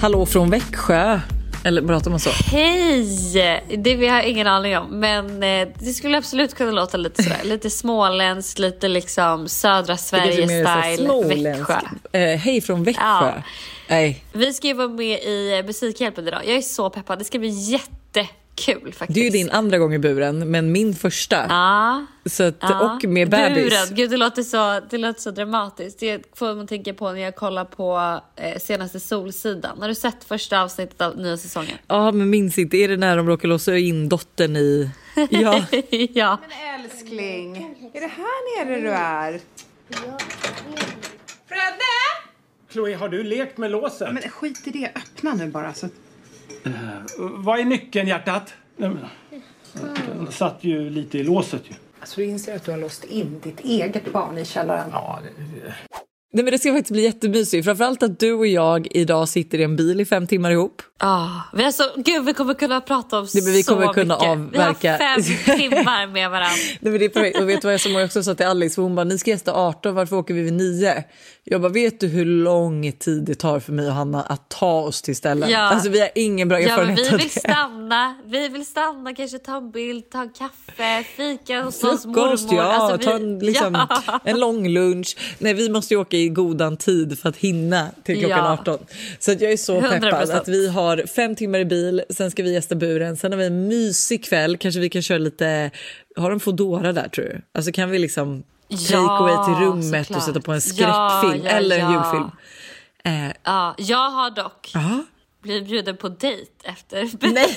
Hallå från Växjö. Eller pratar man så? Hej! Det vi har ingen aning om men eh, det skulle absolut kunna låta lite sådär. lite småländskt, lite liksom södra Sverige style. Växjö. Eh, hej från Växjö. Ja. Nej, Vi ska ju vara med i eh, Musikhjälpen idag. Jag är så peppad. Det ska bli jättekul faktiskt. det är ju din andra gång i buren, men min första. Ja. Så att, ja. Och med bebis. Buren. Gud, det låter, så, det låter så dramatiskt. Det får man tänka på när jag kollar på eh, senaste Solsidan. Har du sett första avsnittet av nya säsongen? Ja, men minns inte. Är det när de råkar låsa in dottern i... Ja. ja. Älskling, är det här nere du är? Chloe, har du lekt med låset? Men skit i det, öppna nu bara. Så... Vad är nyckeln, hjärtat? Nej, Den satt ju lite i låset ju. Alltså du inser att du har låst in ditt eget barn i källaren. Ja, det, Nej, men det ska faktiskt bli jättemysigt. Framförallt att du och jag idag sitter i en bil i fem timmar ihop. Ah, vi har så, gud, vi kommer kunna prata om Nej, men vi kommer så kunna mycket. avverka. Vi har fem timmar med varandra. Nej, men det är perfekt. Och vet du vad jag som också sa till? För hon bara, ni ska gästa 18, varför åker vi vid 9? Jag bara, vet du hur lång tid det tar för mig och Hanna att ta oss till ställen? Ja. Alltså vi har ingen bra Ja, men erfarenhet vi vill det. stanna, vi vill stanna, kanske ta en bild, ta en kaffe, fika hos oss mormor. ja, Alltså, vi- ta en, liksom, ja. en lång lunch. Nej, vi måste åka i godan tid för att hinna till klockan Ja. 18. Så att jag är så peppad 100%. att vi har fem timmar i bil, sen ska vi gästa buren, sen har vi en mysig kväll, kanske vi kan köra lite, har de Foodora där tror du? Alltså kan vi liksom take Ja, away till rummet och såklart. sätta på en skräckfilm ja, eller en julfilm? Eh, Ja, jag har dock ja. blivit bjuden på dejt efter. Nej,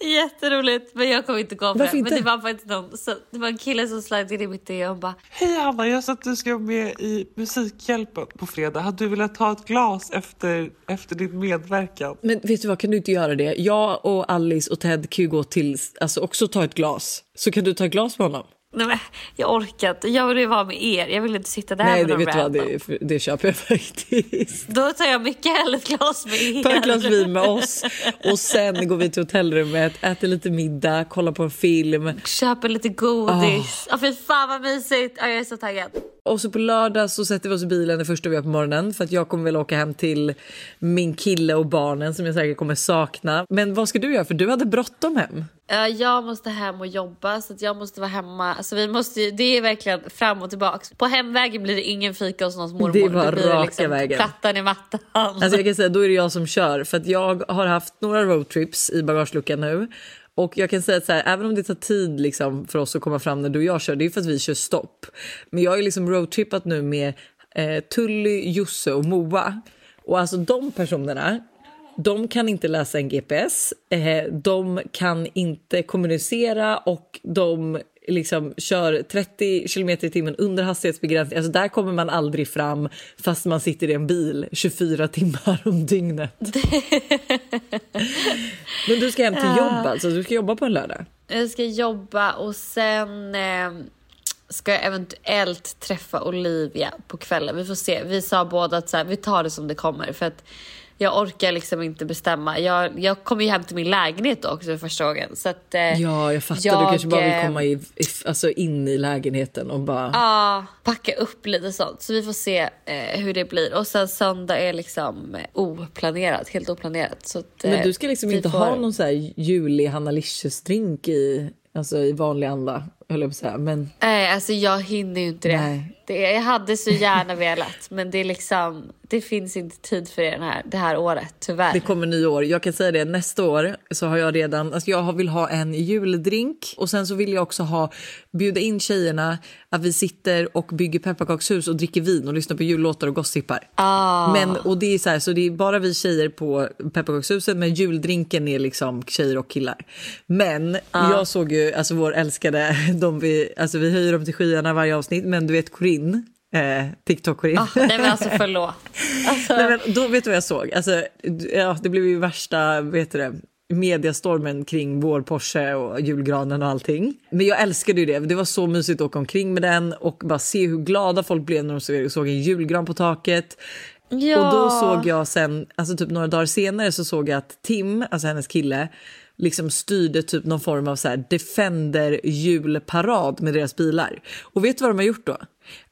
Jätteroligt, men jag kommer inte gå på Varför det. Men inte? det var faktiskt någon, så, det var en kille som slide in i mitt DM och bara Hej Hanna, jag sa att du ska vara med i Musikhjälpen på fredag. Hade du velat ta ett glas efter, efter din medverkan? men vet du vad, kan du inte göra det? Jag och Alice och Ted kan ju gå till, alltså också ta ett glas. Så kan du ta ett glas med honom? Nej men jag orkar inte, jag vill ju vara med er. Jag vill inte sitta där Nej, med det, någon vet du vad, random. det, det köper jag faktiskt. Då tar jag mycket hellre ett glas med er. Ta ett glas vin med oss och sen går vi till hotellrummet, äter lite middag, kollar på en film. Köper lite godis. Åh fy fan vad mysigt. Ja, jag är så taggad. Och så på lördag så sätter vi oss i bilen det första vi gör på morgonen för att jag kommer väl åka hem till min kille och barnen som jag säkert kommer sakna. Men vad ska du göra? För du hade bråttom hem. Ja, jag måste hem och jobba så jag måste vara hemma. Alltså, vi måste, det är verkligen fram och tillbaks. På hemvägen blir det ingen fika hos någons mormor. Det blir raka liksom vägen. Plattan i mattan. Alltså jag kan säga då är det jag som kör för att jag har haft några roadtrips i bagageluckan nu. Och jag kan säga att så här, även om det tar tid liksom för oss att komma fram när du och jag kör, det är för att vi kör stopp. Men jag har liksom roadtrippat nu med eh, Tully, Josse och Moa. Och alltså de personerna, de kan inte läsa en GPS, eh, de kan inte kommunicera och de liksom kör 30 kilometer i timmen under hastighetsbegränsning. Alltså där kommer man aldrig fram fast man sitter i en bil 24 timmar om dygnet. Men du ska hem till jobb alltså? Du ska jobba på en lördag? Jag ska jobba och sen eh, ska jag eventuellt träffa Olivia på kvällen. Vi får se. Vi sa båda att så här, vi tar det som det kommer. För att jag orkar liksom inte bestämma. Jag, jag kommer ju hem till min lägenhet också för första gången. Så att, eh, Ja, jag fattar. jag, du kanske bara vill eh, komma i, i, alltså in i lägenheten och bara... Ja, packa upp lite sånt. Så vi får se eh, hur det blir. Och sen söndag är liksom eh, oplanerat, helt oplanerat. Så att, eh, Men du ska liksom inte får- ha någon så här julig Hanna Licious-drink i, alltså i vanlig anda, höll jag på att säga. Men Nej, alltså jag hinner ju inte det. Nej. Det, jag hade så gärna velat, men det är liksom, det finns inte tid för det den här, det här året, tyvärr. Det kommer nyår. Jag kan säga det, nästa år så har jag redan, alltså jag vill ha en juldrink och sen så vill jag också ha, bjuda in tjejerna att vi sitter och bygger pepparkakshus och dricker vin och lyssnar på jullåtar och gossipar. Ah. Men, och det är så här, så det är bara vi tjejer på pepparkakshuset men juldrinken är liksom tjejer och killar. Men Ah. jag såg ju, alltså vår älskade, de vi, alltså vi höjer dem till skyarna varje avsnitt men du vet Corinne, eh, TikTok-Corinne. Ah, nej men alltså förlåt. Alltså, Nej, men då vet du vad jag såg? Alltså, ja, det blev ju värsta vet du det, mediastormen kring vår Porsche och julgranen och allting. Men jag älskade ju det. Det var så mysigt att åka omkring med den och bara se hur glada folk blev när de såg, såg en julgran på taket. ja. Och då såg jag sen, alltså typ några dagar senare så såg jag att Tim, alltså hennes kille, liksom styrde typ någon form av så här Defender julparad med deras bilar. Och vet du vad de har gjort då?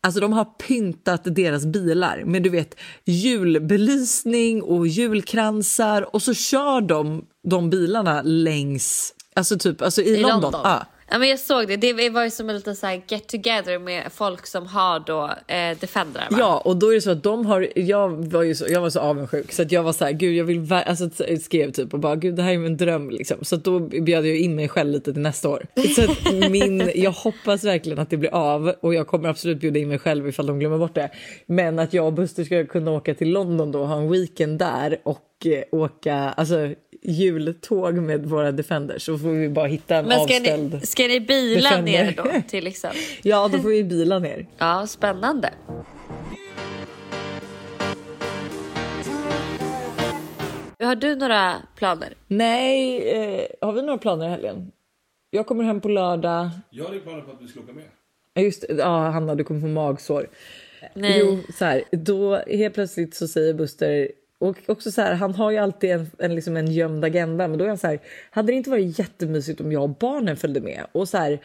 Alltså de har pyntat deras bilar med du vet julbelysning och julkransar och så kör de de bilarna längs, alltså typ alltså i, I London. London. Ja. Ja, men jag såg det. Det var ju som en liten så här get together med folk som har då eh, Defendrar. va? Ja, och då är det så att de har, jag var ju så, jag var så avundsjuk så att jag var så här, gud jag vill, alltså skrev typ och bara gud det här är min dröm liksom. Så att då bjöd jag in mig själv lite till nästa år. Så att min, jag hoppas verkligen att det blir av och jag kommer absolut bjuda in mig själv ifall de glömmer bort det. Men att jag och Buster ska kunna åka till London då och ha en weekend där och eh, åka, alltså jultåg med våra Defenders så får vi bara hitta en Men ska avställd. ni, ska ni bila Defender. ner då till liksom? Ja, då får vi bila ner. Ja, spännande. Har du några planer? Nej, eh, har vi några planer i helgen? Jag kommer hem på lördag. Jag hade planer på att vi skulle åka med. Ja, Just det, ja, Hanna, du kommer få magsår. Nej. Jo, så här, då helt plötsligt så säger Buster och också så här, han har ju alltid en, en, liksom en gömd agenda, men då är han så här, hade det inte varit jättemysigt om jag och barnen följde med? Och så här,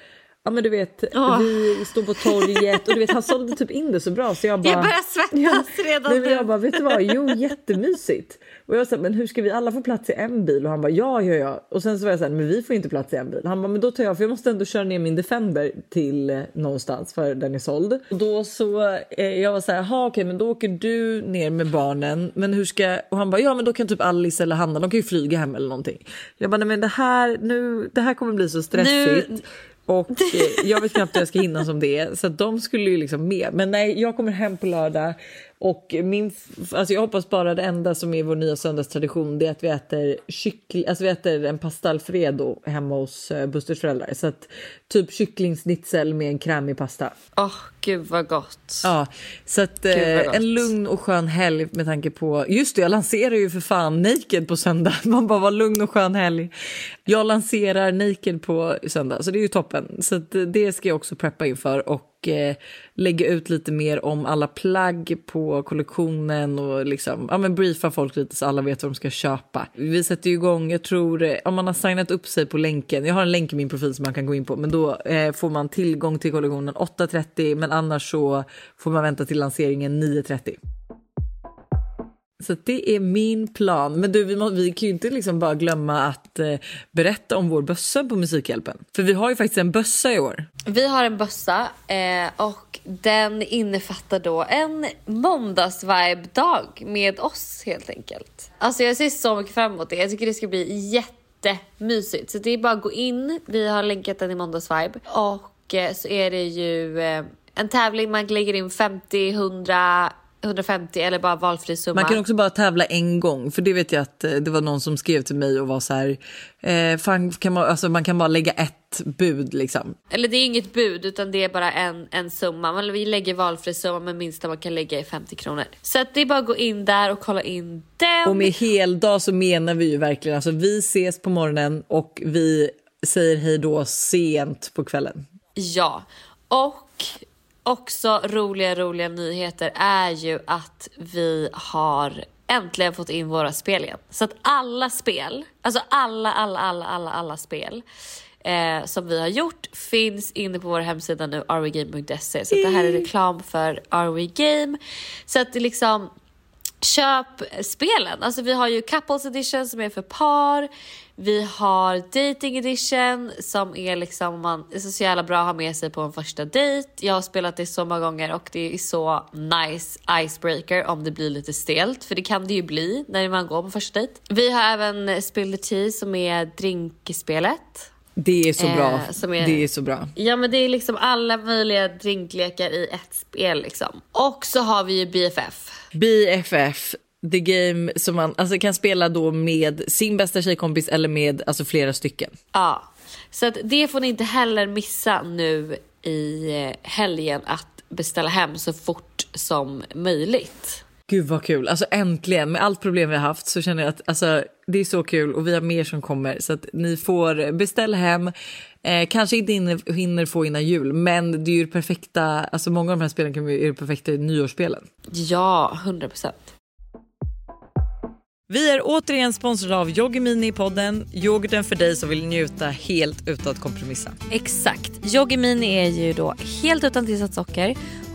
ja men du vet, Åh. vi står på torget och du vet, han sålde typ in det så bra så jag bara... Jag börjar svettas redan Nej, men jag bara, vet du vad, jo jättemysigt. Och jag sa, men hur ska vi alla få plats i en bil? Och han bara, ja, ja, ja. Och sen så var jag så här, men vi får inte plats i en bil. Han bara, men då tar jag, för jag måste ändå köra ner min Defender till eh, någonstans för den är såld. Och då så, eh, jag var så här, jaha okej, men då åker du ner med barnen. Men hur ska, och han bara, ja men då kan typ Alice eller Hanna, de kan ju flyga hem eller någonting. Jag bara, nej men det här, nu, det här kommer bli så stressigt. Nu- och eh, jag vet knappt hur jag ska hinna som det är. Så de skulle ju liksom med. Men nej, jag kommer hem på lördag. Och min, alltså jag hoppas bara det enda som är vår nya söndagstradition det är att vi äter kyckling, alltså vi äter en pasta alfredo hemma hos eh, Busters föräldrar. Så att typ kycklingsnitzel med en krämig pasta. Åh, gud vad gott. Ja, så att vad eh, en lugn och skön helg med tanke på, just det jag lanserar ju för fan Naked på söndag. Man bara var lugn och skön helg. Jag lanserar Naked på söndag så det är ju toppen. Så att eh, det ska jag också preppa inför och eh, lägga ut lite mer om alla plagg på kollektionen och liksom, ja men briefa folk lite så alla vet vad de ska köpa. Vi sätter ju igång, jag tror, eh, om man har signat upp sig på länken, jag har en länk i min profil som man kan gå in på, men då eh, får man tillgång till kollektionen 8.30 men annars så får man vänta till lanseringen 9.30. Så det är min plan. Men du, vi, må, vi kan ju inte liksom bara glömma att eh, berätta om vår bössa på Musikhjälpen. För vi har ju faktiskt en bössa i år. Vi har en bössa eh, och den innefattar då en måndagsvibe-dag med oss helt enkelt. Alltså jag ser så mycket fram emot det. Jag tycker det ska bli jättemysigt. Så det är bara att gå in. Vi har länkat den i måndagsvibe och eh, så är det ju eh, en tävling. Man lägger in 50, 100, 150 eller bara valfri summa. Man kan också bara tävla en gång. För det vet jag att eh, det var någon som skrev till mig och var så här. Eh, fan, kan man, alltså, man kan bara lägga ett bud liksom. Eller det är inget bud utan det är bara en, en summa. Men vi lägger valfri summa men minsta man kan lägga är 50 kronor. Så att det är bara att gå in där och kolla in den. Och med heldag så menar vi ju verkligen alltså vi ses på morgonen och vi säger hej då sent på kvällen. Ja, och också roliga, roliga nyheter är ju att vi har äntligen fått in våra spel igen. Så att alla spel, alltså alla, alla, alla, alla, alla spel eh, som vi har gjort finns inne på vår hemsida nu, rwgame.se. Så det här är reklam för rwgame. Så att det liksom Köp spelen. Alltså vi har ju couples edition som är för par. Vi har dating edition som är liksom man, är så jävla bra att ha med sig på en första dejt. Jag har spelat det så många gånger och det är så nice icebreaker om det blir lite stelt. För det kan det ju bli när man går på första dejt. Vi har även Spill the Tea som är drinkspelet. Det är så bra. Eh, är- Det är så bra. Ja men det är liksom alla möjliga drinklekar i ett spel liksom. Och så har vi ju BFF. BFF, the game som man alltså, kan spela då med sin bästa tjejkompis eller med alltså, flera stycken. Ja, så att det får ni inte heller missa nu i eh, helgen att beställa hem så fort som möjligt. Gud vad kul, alltså äntligen med allt problem vi har haft så känner jag att alltså, det är så kul och vi har mer som kommer så att ni får beställa hem. Eh, kanske inte hinner, hinner få innan jul men det är ju perfekta, alltså många av de här spelen kan ju är det perfekta nyårsspelen. Ja, 100 procent. Vi är återigen sponsrade av Yoggi Mini i podden, yoghurten för dig som vill njuta helt utan att kompromissa. Exakt. Yoggi Mini är ju då helt utan tillsatt socker,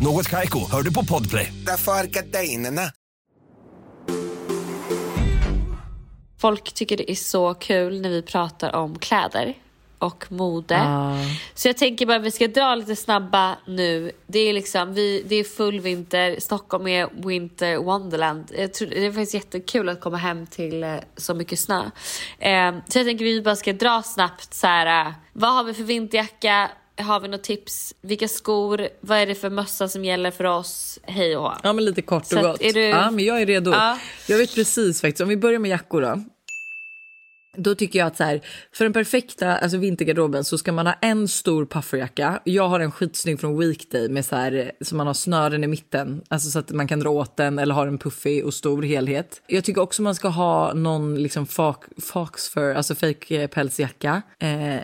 Något Kaiko, hör du på Podplay. Därför är gardinerna. Folk tycker det är så kul när vi pratar om kläder och mode. Ah. Så jag tänker bara att vi ska dra lite snabba nu. Det är liksom, vi, det är full vinter, Stockholm är winter wonderland. Jag tror, det är faktiskt jättekul att komma hem till eh, så mycket snö. Eh, så jag tänker att vi bara ska dra snabbt så här. eh, vad har vi för vinterjacka? Har vi något tips? Vilka skor? Vad är det för mössa som gäller för oss? Hej och hå. Ja men lite kort och Så gott. är du- Ja men jag är redo. Ja. Jag vet precis faktiskt, om vi börjar med jackor då. Då tycker jag att så här, för den perfekta alltså vintergarderoben så ska man ha en stor pufferjacka. Jag har en skitsnygg från Weekday med så här, så man har snören i mitten, alltså så att man kan dra åt den eller ha en puffig och stor helhet. Jag tycker också man ska ha någon liksom fox, fox fur, alltså fake eh, pälsjacka. Eh,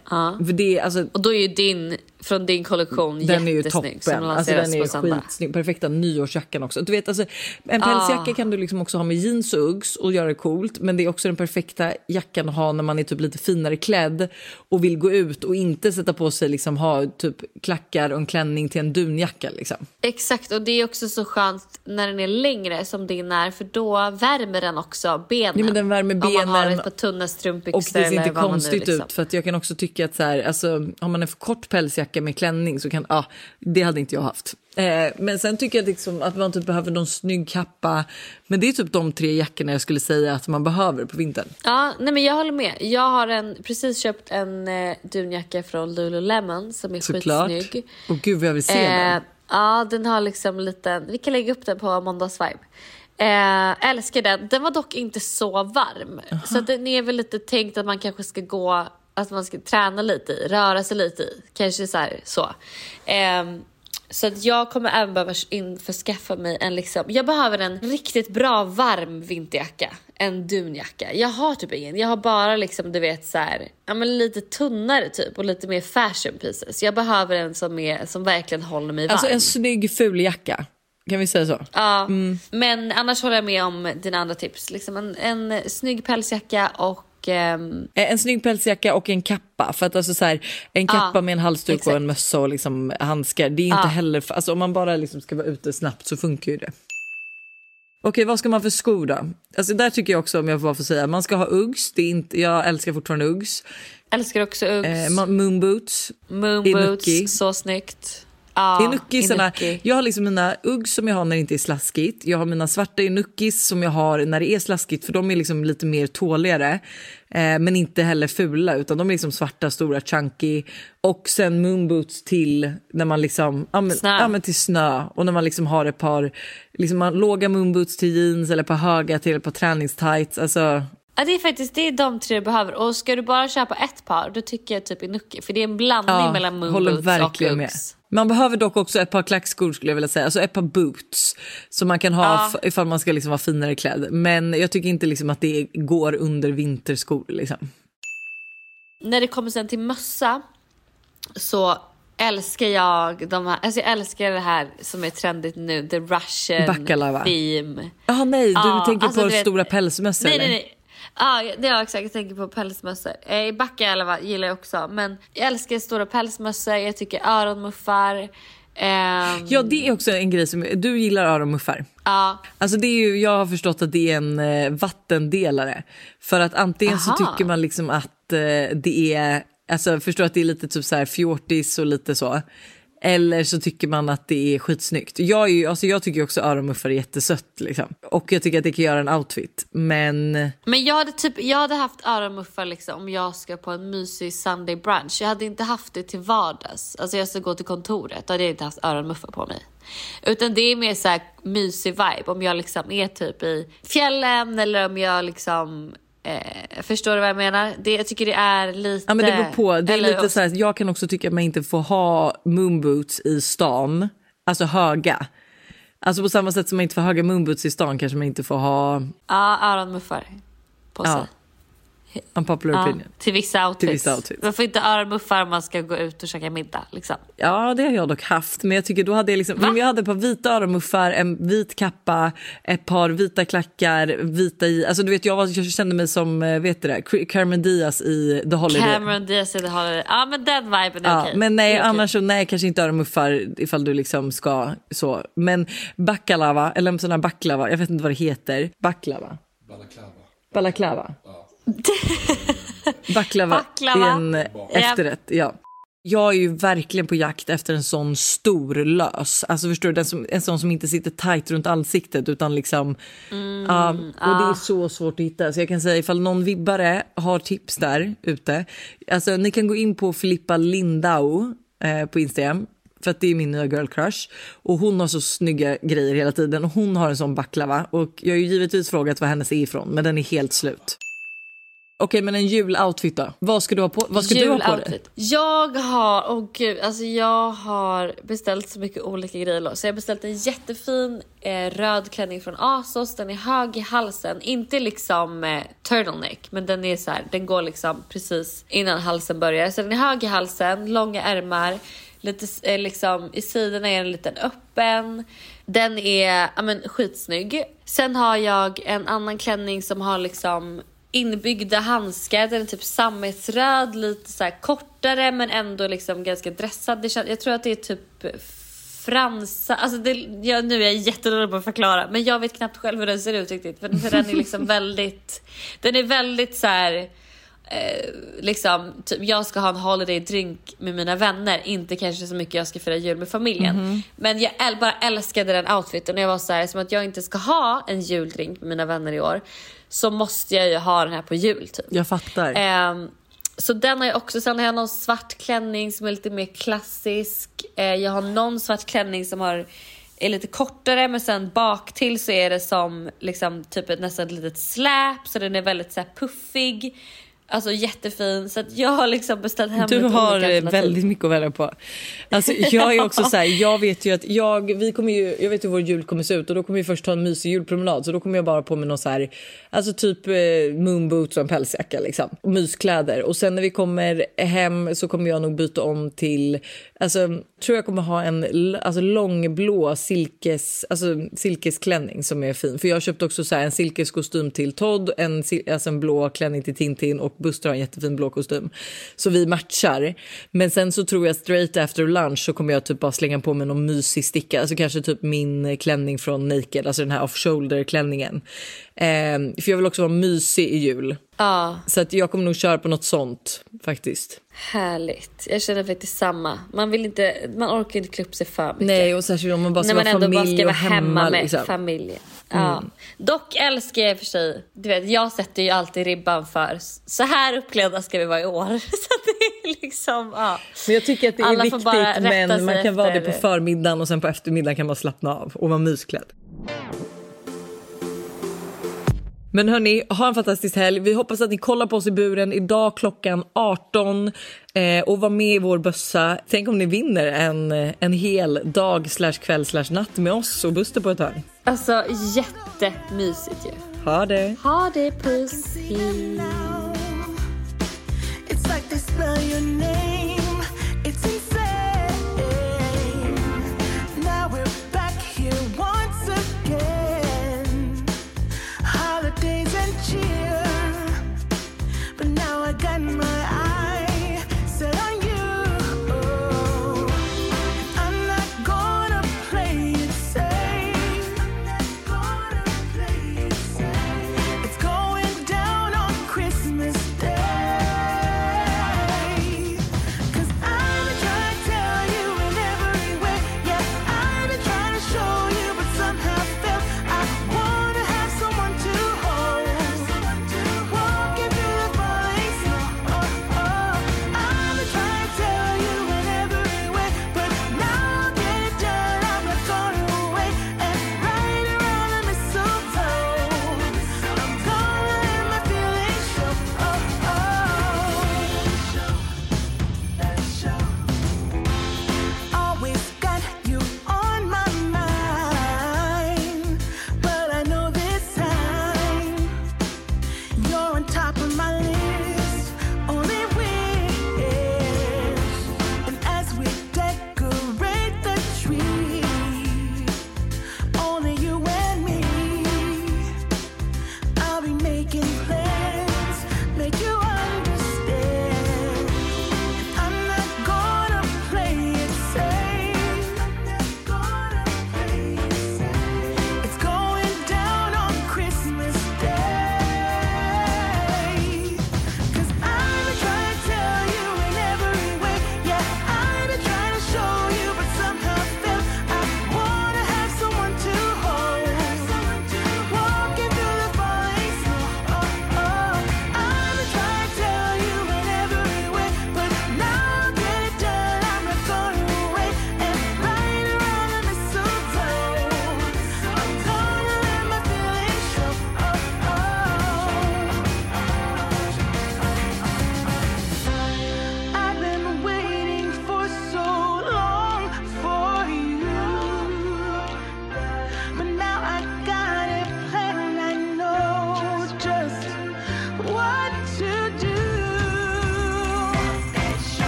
för det, alltså, Och då är ju din från din kollektion. Den är ju som toppen. Alltså, den är skitsnygg. Perfekta nyårsjackan också. Du vet, alltså, en Ah. pälsjacka kan du liksom också ha med jeans och Uggs och göra det coolt. Men det är också den perfekta jackan att ha när man är typ lite finare klädd och vill gå ut och inte sätta på sig liksom ha typ klackar och en klänning till en dunjacka liksom. Exakt och det är också så skönt när den är längre som din är för då värmer den också benen. Ja, men den värmer Om man har benen ett par tunna strumpbyxor Och det ser inte konstigt liksom. ut för att jag kan också tycka att så här, alltså, har man en för kort pälsjacka med klänning så kan, ja, det hade inte jag haft. Eh, men sen tycker jag liksom att man typ behöver någon snygg kappa. Men det är typ de tre jackorna jag skulle säga att man behöver på vintern. Ja, nej men jag håller med. Jag har en, precis köpt en eh, dunjacka från Lululemon som är Såklart. skitsnygg. Och gud vad jag vill se den. Eh, ja, den har liksom liten... Vi kan lägga upp den på måndagsvibe. Eh, älskar den. Den var dock inte så varm. Så att den är väl lite tänkt att man kanske ska gå... Att man ska träna lite i, röra sig lite i. Kanske så här, så. Eh, så att jag kommer även behöva införskaffa mig en liksom... Jag behöver en riktigt bra varm vinterjacka. En dunjacka. Jag har typ ingen. Jag har bara liksom du vet så här, ja men lite tunnare typ och lite mer fashion pieces. Jag behöver en som, är, som verkligen håller mig varm. Alltså en snygg fuljacka. Kan vi säga så? Ja, men annars håller jag med om dina andra tips. Liksom en, en snygg pälsjacka och... ehm, Eh, En snygg pälsjacka och en kappa. För att alltså så här, en kappa Ja, med en halsduk och exakt. en mössa och liksom handskar. Det är inte Ja. heller, alltså om man bara liksom ska vara ute snabbt så funkar ju det. Okej, vad ska man för skor då? Alltså där tycker jag också, om jag bara får säga, man ska ha Uggs. Det är inte, jag älskar fortfarande Uggs. älskar också Uggs. Eh, moonboots. Moonboots, så snyggt. Ja, Inukisarna, Inuki. jag har liksom mina Uggs som jag har när det inte är slaskigt. Jag har mina svarta Inukis som jag har när det är slaskigt för de är liksom lite mer tåligare. Eh, men inte heller fula utan de är liksom svarta, stora, chunky. Och sen moonboots till när man liksom, ja men, Snö. ja, men till snö. Och när man liksom har ett par liksom man, låga moonboots till jeans eller ett par höga till ett par träningstights. Alltså, Ja, det är faktiskt det är de tre du behöver. Och ska du bara köpa ett par, då tycker jag typ Inuki. För det är en blandning mellan håller moonboots och verkligen med. Man behöver dock också ett par klackskor skulle jag vilja säga, alltså ett par boots som man kan ha Ja. ifall man ska liksom vara finare klädd. Men jag tycker inte liksom att det går under vinterskor. Liksom. När det kommer sen till mössa så älskar jag de här, alltså jag älskar det här som är trendigt nu, the Russian Baklava. theme. Jaha nej, du Ja, tänker alltså, på vet- stora pälsmössor Nej, eller? nej, nej. Ja, det är exakt. Jag tänker på pälsmössor. Eh, Baklava gillar jag också. Men jag älskar stora pälsmössor. Jag tycker öronmuffar. Ehm, Ja det är också en grej som, du gillar öronmuffar. ja. Alltså det är ju, jag har förstått att det är en eh, vattendelare. För att antingen så Aha. tycker man liksom att eh, det är, alltså förstår att det är lite typ så här fjortis och lite så. Eller så tycker man att det är skitsnyggt. Jag, är ju, alltså jag tycker också öronmuffar är jättesött liksom. Och jag tycker att det kan göra en outfit. Men Men jag hade, typ, jag hade haft öronmuffar liksom, om jag ska på en mysig Sunday brunch. Jag hade inte haft det till vardags. Alltså jag ska gå till kontoret. Då hade jag inte haft öronmuffar på mig. Utan det är mer så här mysig vibe. Om jag liksom är typ i fjällen eller om jag liksom... Eh, förstår du vad jag menar? Det, jag tycker det är lite... Ja men det beror på. Det är lite så här, jag kan också tycka att man inte får ha moonboots i stan. Alltså höga. Alltså på samma sätt som man inte får ha höga moonboots i stan kanske man inte får ha Ja, öronmuffar på sig. ja, unpopular Ja, opinion. till vissa outfits. Till vissa outfits. Man får inte öronmuffar om man ska gå ut och käka middag. Liksom. Ja det har jag dock haft men jag tycker då hade jag liksom, men jag hade ett par vita öronmuffar, en vit kappa, ett par vita klackar, vita i, alltså du vet jag, var, jag kände mig som, eh, vet du det, Cameron Diaz i The Holiday. Cameron Diaz i The Holiday. Ja men den viben är Ja, okej. men nej, annars så nej, kanske inte öronmuffar ifall du liksom ska så. Men baklava, eller en sån här baklava, jag vet inte vad det heter. Baklava. Balaklava. Baklava, Baklava. en efterrätt, ja. Jag är ju verkligen på jakt efter en sån stor lös. Alltså förstår du, den som, en sån som inte sitter tight runt ansiktet utan liksom... ja, och det är så svårt att hitta. Så jag kan säga ifall någon vibbare har tips där ute. Alltså ni kan gå in på Filippa Lindau eh, på Instagram. För att det är min nya girl crush. Och hon har så snygga grejer hela tiden. Och hon har en sån baklava. Och jag har ju givetvis frågat var hennes är ifrån. Men den är helt slut. Okej men en juloutfit då? Vad ska du ha på, vad ska du ha på dig? Jag har, åh gud, alltså jag har beställt så mycket olika grejer. Så jag har beställt en jättefin eh, röd klänning från Asos. Den är hög i halsen, inte liksom eh, turtleneck, men den är så här, den går liksom precis innan halsen börjar. Så den är hög i halsen, långa ärmar, Lite eh, liksom, I sidorna är den lite öppen. Den är ja, men, skitsnygg. Sen har jag en annan klänning som har liksom inbyggda handskar. Den är typ sammetsröd, lite så kortare men ändå liksom ganska dressad. Det kän- jag tror att det är typ fransa, alltså det, ja, nu är jag jättedålig på att förklara men jag vet knappt själv hur den ser ut riktigt för, för den är liksom väldigt, den är väldigt så här eh, liksom, typ, jag ska ha en holiday drink med mina vänner, inte kanske så mycket jag ska fira jul med familjen. Mhm. Men jag äl- bara älskade den outfiten och jag var så här, som att jag inte ska ha en juldrink med mina vänner i år så måste jag ju ha den här på jul typ. Jag fattar. Ehm, så den har jag också. Sen har jag någon svart klänning som är lite mer klassisk. Eh, jag har någon svart klänning som har, är lite kortare men sen bak till så är det som liksom, typ ett nästan ett litet släp så den är väldigt så här, puffig. Alltså jättefin. Så jag har liksom beställt hem Du har väldigt mycket att välja på. Alltså, jag är också så här, jag vet ju att jag, vi kommer ju, jag vet hur vår jul kommer se ut och då kommer vi först ta en mysig julpromenad så då kommer jag bara på mig någon så här, alltså typ eh, moonboots och en pälsjacka liksom. Och myskläder och sen när vi kommer hem så kommer jag nog byta om till, alltså tror jag kommer ha en alltså, långblå silkes, alltså, silkesklänning som är fin. För jag har köpt också så här, en silkeskostym till Todd, en, alltså, en blå klänning till Tintin och Buster har en jättefin blå kostym. Så vi matchar. Men sen så tror jag straight after lunch så kommer jag typ bara slänga på mig någon mysig sticka, alltså kanske typ min klänning från Naked, alltså den här off shoulder klänningen. Ehm, för jag vill också vara mysig i jul. Ja, Så att jag kommer nog köra på något sånt faktiskt. härligt. Jag känner faktiskt samma. Man vill inte, man orkar inte klä upp sig för mycket. Nej och särskilt om man bara ska man vara ändå bara familj ska och vara hemma, med liksom. familjen. Ja. Mm. Dock älskar jag i och för sig, du vet jag sätter ju alltid ribban för så här uppklädda ska vi vara i år. Så det är liksom, ja. Men jag tycker att det är Alla viktigt men man kan vara det på förmiddagen och sen på eftermiddagen kan man slappna av och vara mysklädd. Men hörni, ha en fantastisk helg. Vi hoppas att ni kollar på oss i buren idag klockan 18 eh, och var med i vår bössa. Tänk om ni vinner en, en hel dag slash kväll slash natt med oss och Buster på ett hörn. Alltså jättemysigt ju. Ha det! Ha det, puss, hej.